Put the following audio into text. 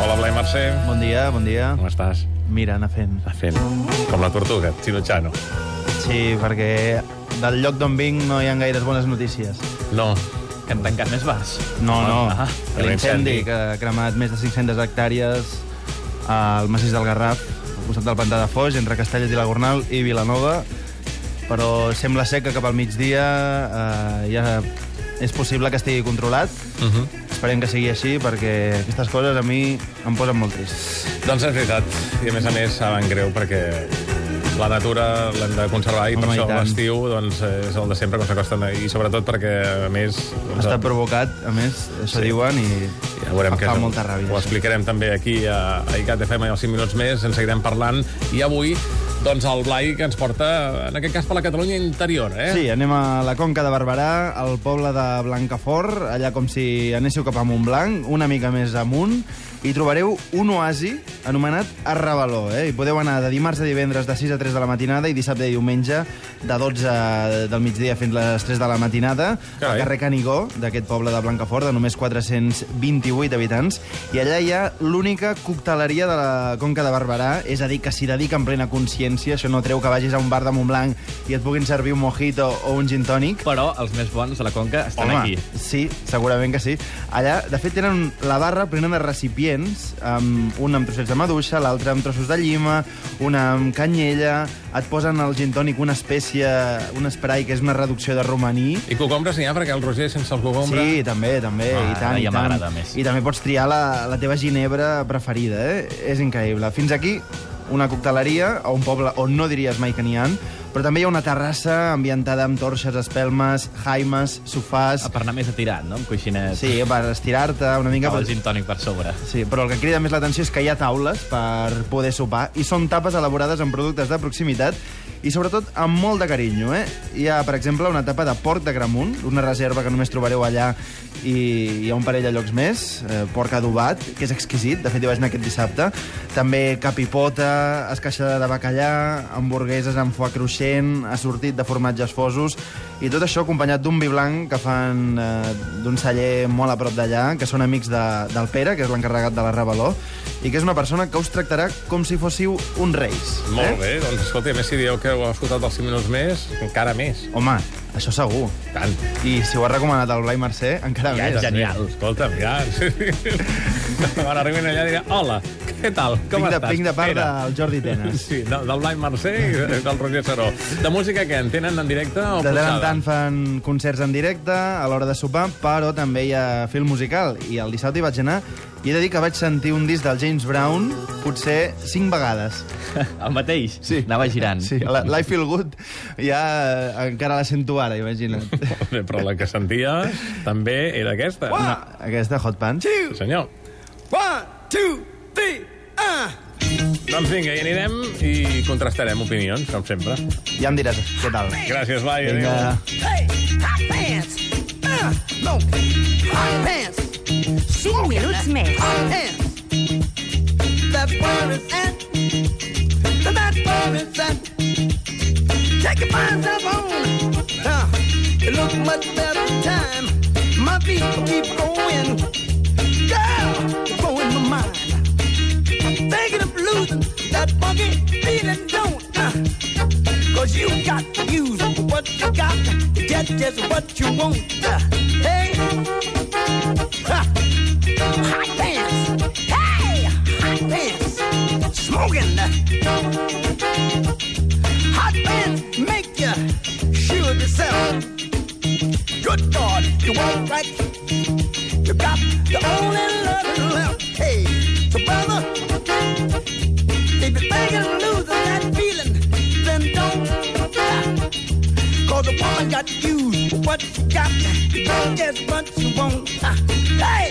Hola, Blai Mercè. Bon dia, bon dia. Com estàs? Mira, anar fent. Està fent. Com la tortuga, Chino Sí, perquè del lloc d'on vinc no hi ha gaires bones notícies. No. Que han tancat més bars. No, no. Ah, L'incendi que ha cremat més de 500 hectàrees al massís del Garraf, al costat del pantà de Foix, entre Castellet i la Gornal i Vilanova, però sembla ser que cap al migdia eh, ja és possible que estigui controlat. Uh -huh. Esperem que sigui així, perquè aquestes coses a mi em posen molt trist. Doncs és veritat. I a més a més saben greu perquè la natura l'hem de conservar i Home, per això l'estiu doncs, és el de sempre com s'acosta i sobretot perquè a més Ha doncs, estat provocat, a més, això Sí. diuen, i ja veurem fa què és. molta ràbia. Ho explicarem també aquí a, a ICAT FM i als 5 minuts més, en seguirem parlant. I avui, doncs, el Blai que ens porta, en aquest cas, per la Catalunya interior, eh? Sí, anem a la Conca de Barberà, al poble de Blancafort, allà com si anéssiu cap a Montblanc, una mica més amunt, i trobareu un oasi anomenat Arrabaló. Eh? Hi podeu anar de dimarts a divendres de 6 a 3 de la matinada i dissabte i diumenge de 12 del migdia fins les 3 de la matinada Carai. al carrer Canigó d'aquest poble de Blancafort, de només 428 habitants, i allà hi ha l'única cocteleria de la Conca de Barberà, és a dir, que s'hi dedica en plena consciència, això no treu que vagis a un bar de Montblanc i et puguin servir un mojito o un gin tònic, Però els més bons de la Conca estan aquí. sí, segurament que sí. Allà, de fet, tenen la barra plena de recipients, amb un amb trossets de maduixa, l'altre amb trossos de llima, una amb canyella, et posen al gin tònic una espècie, un spray que és una reducció de romaní, I cogombres n'hi ha, perquè el Roger sense el cogombre... Sí, també, també, Ah, i tant, ara i ja tant. més. I també pots triar la, la teva ginebra preferida, eh? És increïble. Fins aquí una cocteleria a un poble on no diries mai que n'hi ha, però també hi ha una terrassa ambientada amb torxes, espelmes, jaimes, sofàs... Per anar més atirat, no? Amb coixinet. Sí, per estirar-te una mica... Amb el gin tònic per sobre. Sí, però el que crida més l'atenció és que hi ha taules per poder sopar i són tapes elaborades amb productes de proximitat i sobretot amb molt de carinyo. Eh? Hi ha, per exemple, una tapa de porc de Gramunt, una reserva que només trobareu allà i hi ha un parell de llocs més, eh, porc adobat, que és exquisit, de fet hi vaig anar aquest dissabte, també capipota, escaixada de bacallà, hamburgueses amb foie cruixent, assortit de formatges fosos, i tot això acompanyat d'un vi blanc que fan eh, d'un celler molt a prop d'allà, que són amics de, del Pere, que és l'encarregat de la Rebaló, i que és una persona que us tractarà com si fóssiu uns reis. Molt bé, doncs escolta, a més si dieu que ho heu escoltat els 5 minuts més, encara més. Home, això segur. Tant. I si ho ha recomanat el Blai Mercè, encara Ja, més. genial. Escolta'm, ja. Quan arribin allà diré, hola, què tal, com Vinc de, estàs? vinc de part Pere?" del Jordi Tenes. Sí, del, del Blai Mercè i del Roger Saró. De música que en tenen en directe o De tant en tant fan concerts en directe a l'hora de sopar, però també hi ha film musical. I el dissabte hi vaig anar i he de dir que vaig sentir un disc del James Brown potser cinc vegades. El mateix? Sí. Anava girant. Sí, la, I Feel Good ja eh, encara la sento ara, imagina't. Bé, però la que sentia també era aquesta. No, aquesta Hot Pants. Sí, senyor. One, two, three, ah! Doncs vinga, hi anirem i contrastarem opinions, com sempre. Ja em diràs què tal. Gràcies, Blai. Vinga. Hey, hot pants! Ah, no, hot pants! 5 minuts més. Take up. Ah, it much better time. My feet keep going. Girl, my mind. Thinking of losing that funky feeling, don't uh, Cause you got to use what you got to get just what you want. Uh, hey, the woman got to use what you got. Get what you want. Ah, Hey!